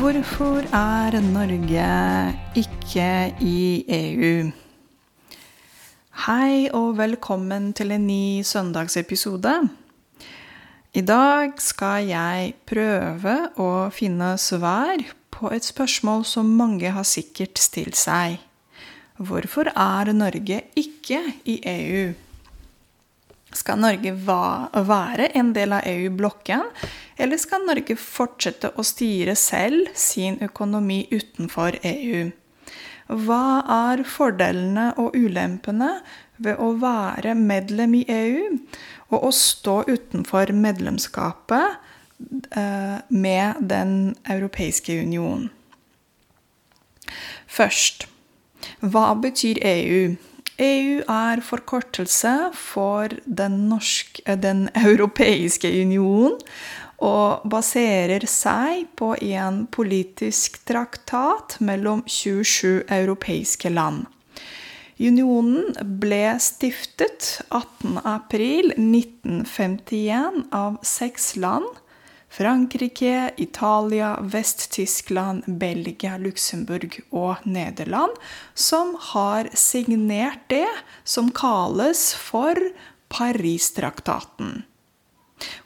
Hvorfor er Norge ikke i EU? Hei og velkommen til en ny søndagsepisode. I dag skal jeg prøve å finne svar på et spørsmål som mange har sikkert stilt seg. Hvorfor er Norge ikke i EU? Skal Norge være en del av EU-blokken, eller skal Norge fortsette å styre selv sin økonomi utenfor EU? Hva er fordelene og ulempene ved å være medlem i EU og å stå utenfor medlemskapet eh, med Den europeiske union? Først hva betyr EU? EU er forkortelse for Den, norske, den europeiske union og baserer seg på en politisk traktat mellom 27 europeiske land. Unionen ble stiftet 18.4.1951 av seks land. Frankrike, Italia, Vest-Tyskland, Belgia, Luxembourg og Nederland, som har signert det som kalles for Paris-traktaten.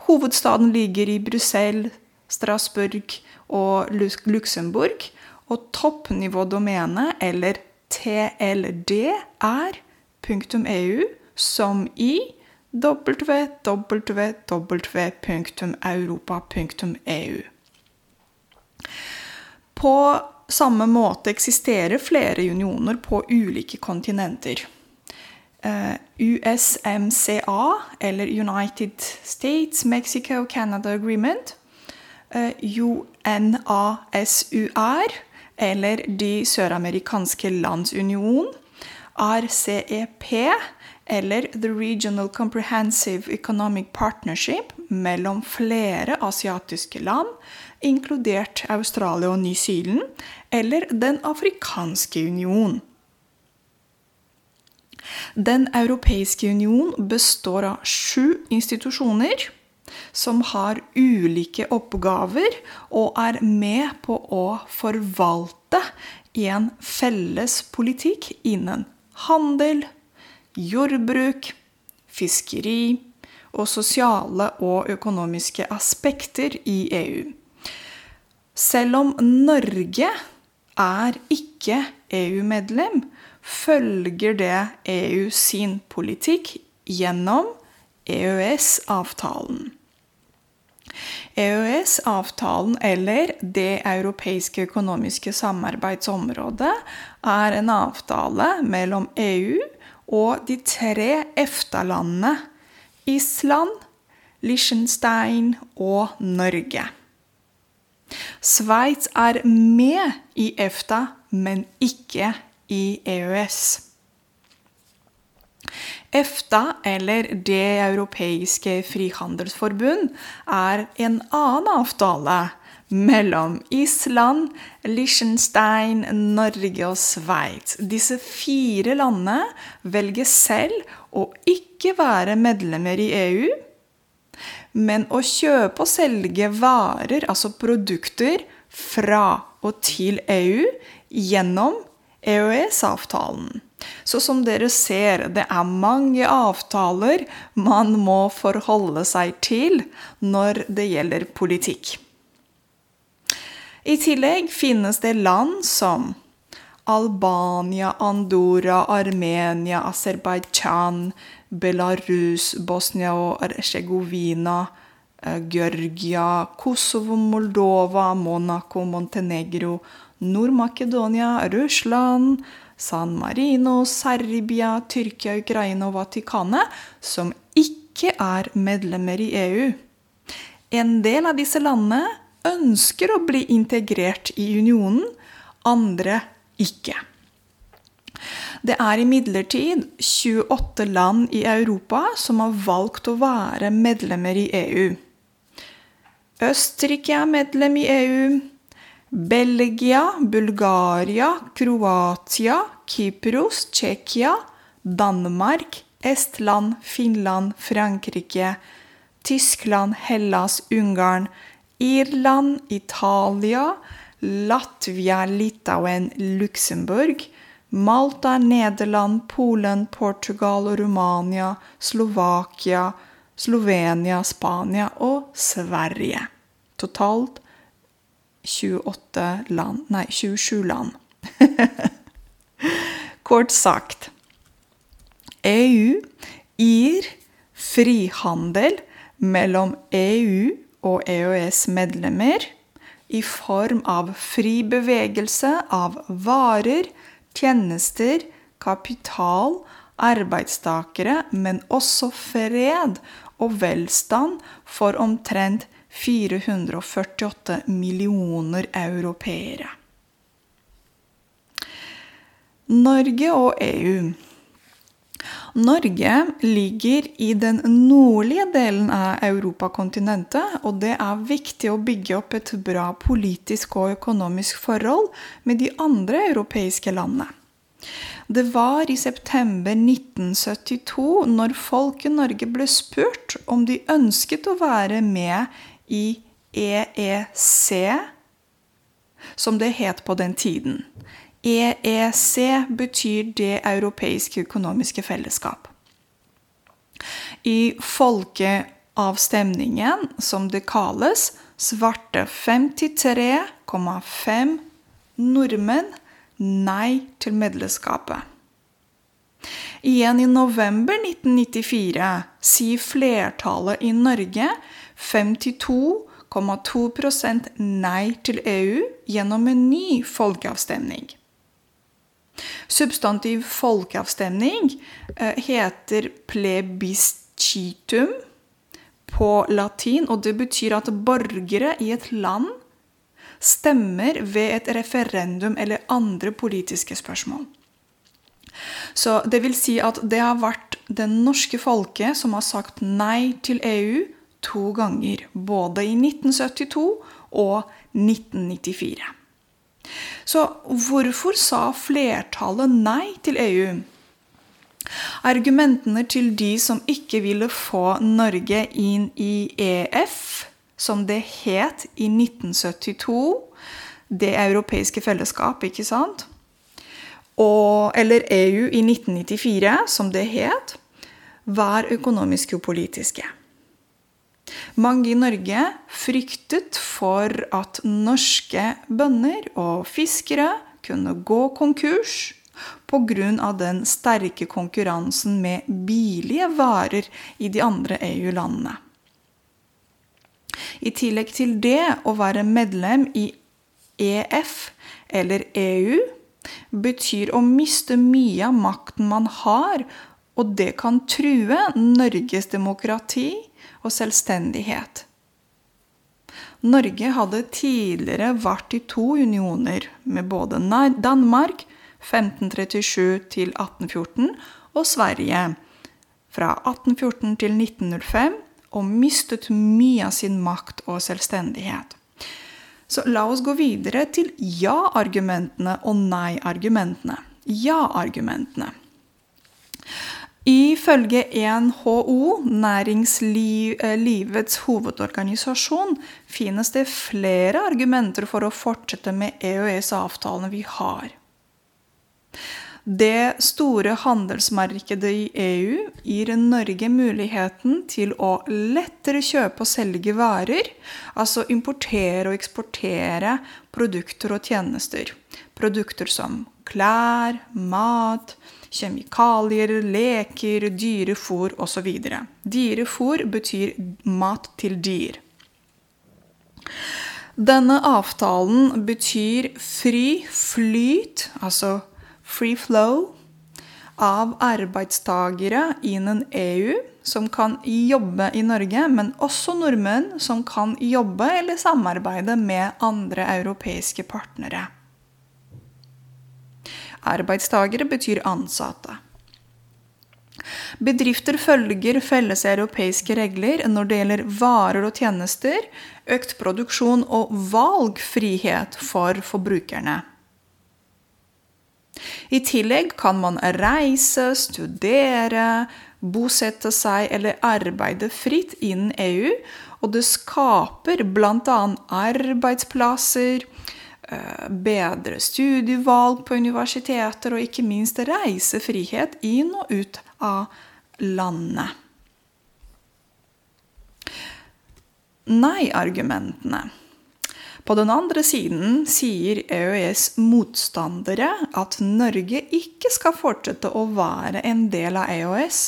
Hovedstaden ligger i Brussel, Strasbourg og Luxembourg. Og toppnivådomenet, eller TLD, er punktum .eu, som i www.europa.eu. På samme måte eksisterer flere unioner på ulike kontinenter. Eh, USMCA, eller United States Mexico Canada Agreement. Eh, UNASUR, eller De søramerikanske lands union. RCEP, eller The Regional Comprehensive Economic Partnership mellom flere asiatiske land, inkludert Australia og New Zealand, eller Den afrikanske union. Den europeiske union består av sju institusjoner som har ulike oppgaver og er med på å forvalte en felles politikk innen handel, jordbruk, fiskeri og sosiale og økonomiske aspekter i EU. Selv om Norge er ikke EU-medlem, følger det EU sin politikk gjennom EØS-avtalen. EØS-avtalen, eller Det europeiske økonomiske samarbeidsområdet, er en avtale mellom EU og de tre EFTA-landene Island, Liechtenstein og Norge. Sveits er med i EFTA, men ikke i EØS. EFTA, eller Det europeiske frihandelsforbund, er en annen avtale mellom Island, Liechtenstein, Norge og Sveits. Disse fire landene velger selv å ikke være medlemmer i EU, men å kjøpe og selge varer, altså produkter, fra og til EU gjennom EØS-avtalen. Så som dere ser, det er mange avtaler man må forholde seg til når det gjelder politikk. I tillegg finnes det land som Albania, Andorra, Armenia, Aserbajdsjan, Belarus, Bosnia og Herzegovina, eh, Georgia, Kosovo, Moldova, Monaco, Montenegro, Nord-Makedonia, Russland, San Marino, Serbia, Tyrkia, Ukraina og Vatikanet, som ikke er medlemmer i EU. En del av disse landene ønsker å bli integrert i unionen, andre ikke. Det er imidlertid 28 land i Europa som har valgt å være medlemmer i EU. Østerrike er medlem i EU. Belgia, Bulgaria, Kroatia, Kypros, Tsjekkia, Danmark, Estland, Finland, Frankrike, Tyskland, Hellas, Ungarn, Irland, Italia, Latvia, Litauen, Luxembourg, Malta, Nederland, Polen, Portugal, Romania, Slovakia, Slovenia, Spania og Sverige. Totalt 28 land Nei, 27 land. Kort sagt EU gir frihandel mellom EU og EØS-medlemmer i form av fri bevegelse av varer, tjenester, kapital, arbeidstakere, men også fred og velstand for omtrent 448 millioner europeere. Norge og EU. Norge ligger i den nordlige delen av europakontinentet, og det er viktig å bygge opp et bra politisk og økonomisk forhold med de andre europeiske landene. Det var i september 1972, når folk i Norge ble spurt om de ønsket å være med i EEC, som det het på den tiden. EEC betyr Det europeiske økonomiske fellesskap. I folkeavstemningen, som det kalles, svarte 53,5 nordmenn nei til medlemskapet. Igjen i november 1994 sier flertallet i Norge 52,2% nei til EU gjennom en ny folkeavstemning. Substantiv folkeavstemning eh, heter plebiscitum på latin, og det betyr at borgere i et land stemmer ved et referendum eller andre politiske spørsmål. Så det vil si at det har vært det norske folket som har sagt nei til EU to ganger. Både i 1972 og 1994. Så hvorfor sa flertallet nei til EU? Argumentene til de som ikke ville få Norge inn i EF, som det het i 1972, det europeiske fellesskap, ikke sant? Og, eller EU i 1994, som det het, var økonomiske og politiske. Mange i Norge fryktet for at norske bønder og fiskere kunne gå konkurs pga. den sterke konkurransen med billige varer i de andre EU-landene. I tillegg til det å være medlem i EF eller EU betyr å miste mye av makten man har, og det kan true Norges demokrati og selvstendighet. Norge hadde tidligere vært i to unioner, med både Danmark 1537 til 1814 og Sverige fra 1814 til 1905, og mistet mye av sin makt og selvstendighet. Så la oss gå videre til ja-argumentene og nei-argumentene. Ja-argumentene. Ifølge NHO, næringslivets hovedorganisasjon, finnes det flere argumenter for å fortsette med EØS-avtalene vi har. Det store handelsmarkedet i EU gir Norge muligheten til å lettere kjøpe og selge varer, altså importere og eksportere produkter og tjenester. Produkter som klær, mat, kjemikalier, leker, dyrefôr osv. Dyrefôr betyr mat til dyr. Denne avtalen betyr fri flyt, altså free flow, av arbeidstagere innen EU som kan jobbe i Norge, men også nordmenn som kan jobbe eller samarbeide med andre europeiske partnere. Arbeidstagere betyr ansatte. Bedrifter følger felles europeiske regler når det gjelder varer og tjenester, økt produksjon og valgfrihet for forbrukerne. I tillegg kan man reise, studere, bosette seg eller arbeide fritt innen EU, og det skaper bl.a. arbeidsplasser, bedre studievalg på universiteter og ikke minst reisefrihet inn og ut av landet. Nei-argumentene. På den andre siden sier EØS-motstandere at Norge ikke skal fortsette å være en del av EØS.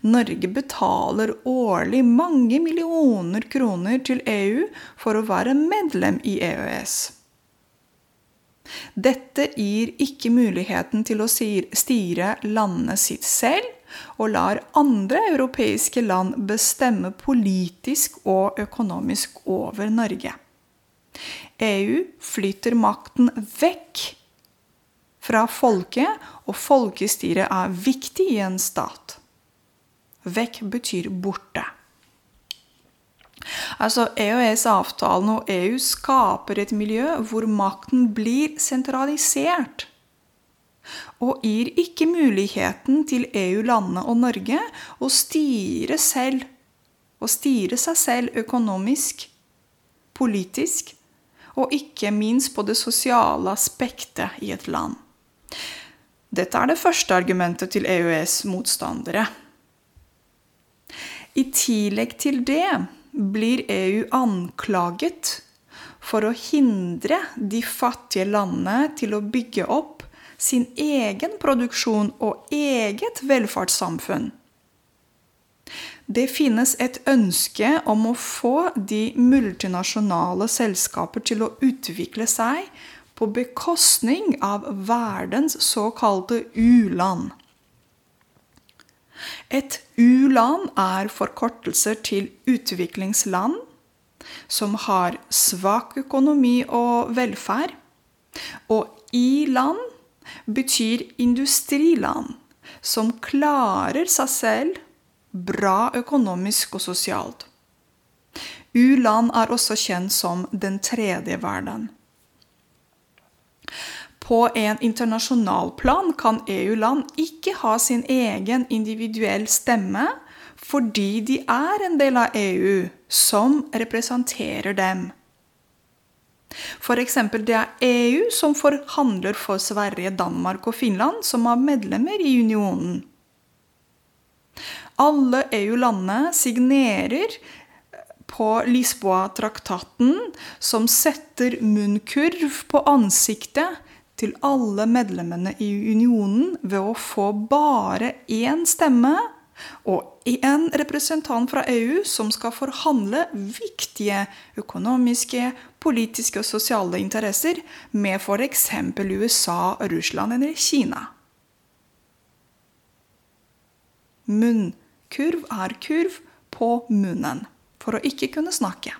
Norge betaler årlig mange millioner kroner til EU for å være medlem i EØS. Dette gir ikke muligheten til å styre landet sitt selv, og lar andre europeiske land bestemme politisk og økonomisk over Norge. EU flytter makten vekk fra folket, og folkestyret er viktig i en stat. Vekk betyr borte. Altså EØS-avtalen og EU skaper et miljø hvor makten blir sentralisert. Og gir ikke muligheten til EU-landene og Norge å styre selv. Å styre seg selv økonomisk, politisk og ikke minst på det sosiale aspektet i et land. Dette er det første argumentet til EØS-motstandere. I tillegg til det blir EU anklaget for å hindre de fattige landene til å bygge opp sin egen produksjon og eget velferdssamfunn. Det finnes et ønske om å få de multinasjonale selskaper til å utvikle seg på bekostning av verdens såkalte u-land. Et u-land er forkortelser til utviklingsland, som har svak økonomi og velferd. Og i-land betyr industriland, som klarer seg selv bra økonomisk og sosialt. U-land er også kjent som den tredje verden. På en internasjonal plan kan EU-land ikke ha sin egen individuell stemme fordi de er en del av EU, som representerer dem. F.eks. det er EU som forhandler for Sverige, Danmark og Finland, som er medlemmer i unionen. Alle EU-landene signerer på Lisboa-traktaten, som setter munnkurv på ansiktet til alle medlemmene i unionen ved å få bare én stemme og én representant fra EU som skal forhandle viktige økonomiske, politiske og sosiale interesser med f.eks. USA, Russland eller Kina. Munnkurv er kurv på munnen for å ikke kunne snakke.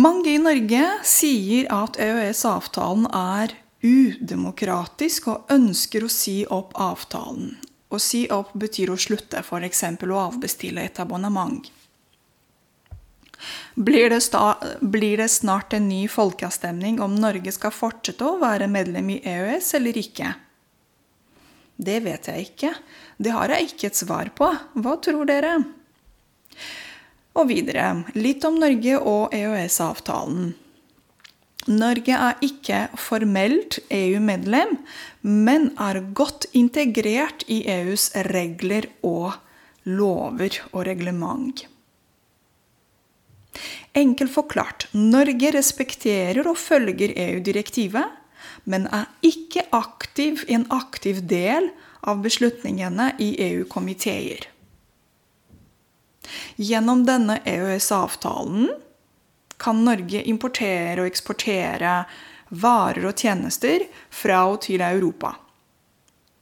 Mange i Norge sier at EØS-avtalen er udemokratisk og ønsker å si opp avtalen. Å si opp betyr å slutte, f.eks. å avbestille et abonnement. Blir det, blir det, snart en ny folkeavstemning om Norge skal fortsette å være medlem i EØS eller ikke? Det vet jeg ikke. Det har jeg ikke et svar på. Hva tror dere? Og videre litt om Norge og EØS-avtalen. Norge er ikke formelt EU-medlem, men er godt integrert i EUs regler og lover og reglement. Enkelt forklart Norge respekterer og følger EU-direktivet, men er ikke aktiv, en aktiv del av beslutningene i EU-komiteer. Gjennom denne EØS-avtalen kan Norge importere og eksportere varer og tjenester fra og til Europa.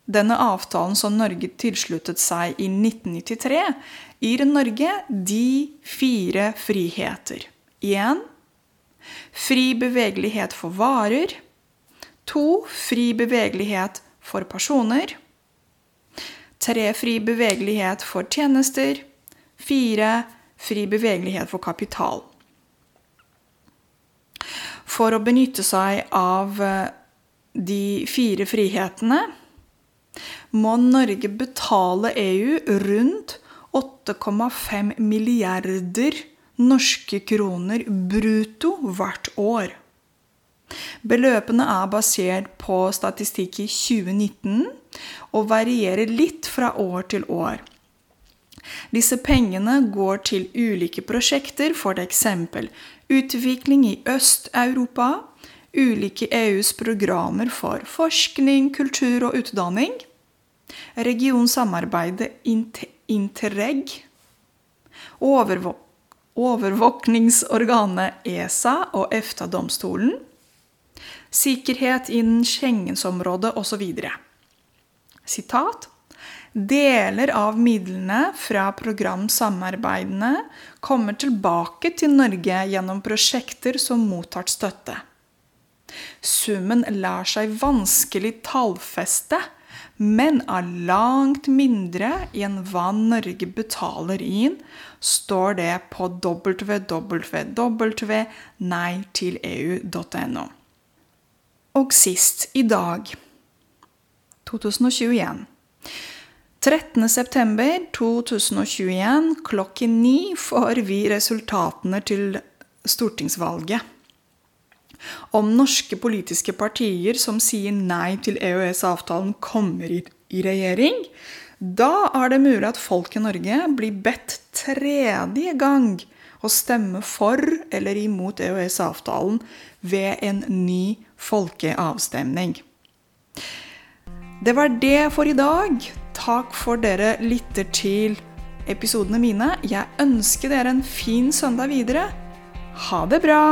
Denne avtalen som Norge tilsluttet seg i 1993, gir Norge de fire friheter. 1. Fri bevegelighet for varer. To, fri bevegelighet for personer. Tre, fri bevegelighet for tjenester. Fire, fri bevegelighet for kapital. For å benytte seg av eh, de fire frihetene må Norge betale EU rundt 8,5 milliarder norske kroner brutto hvert år. Beløpene er basert på statistikk i 2019 og varierer litt fra år til år. Disse pengene går til ulike prosjekter, f.eks. utvikling i Øst-Europa, ulike EUs programmer for forskning, kultur og utdanning, regionsamarbeidet Interreg, overvåkningsorganet ESA og EFTA-domstolen, sikkerhet innen Schengensområdet osv. Sitat Deler av midlene fra programsamarbeidene kommer tilbake til Norge gjennom prosjekter som mottar støtte. Summen lar seg vanskelig tallfeste, men er langt mindre enn hva Norge betaler inn, står det på www.neitileu.no. Og sist i dag 2021. 13.9.2021 klokken ni får vi resultatene til stortingsvalget. Om norske politiske partier som sier nei til EØS-avtalen, kommer i, regjering, da er det mulig at folk i Norge blir bedt tredje gang å stemme for eller imot EØS-avtalen ved en ny folkeavstemning. Det var det for i dag. Takk for dere lytter til episodene mine. Jeg ønsker dere en fin søndag videre. Ha det bra!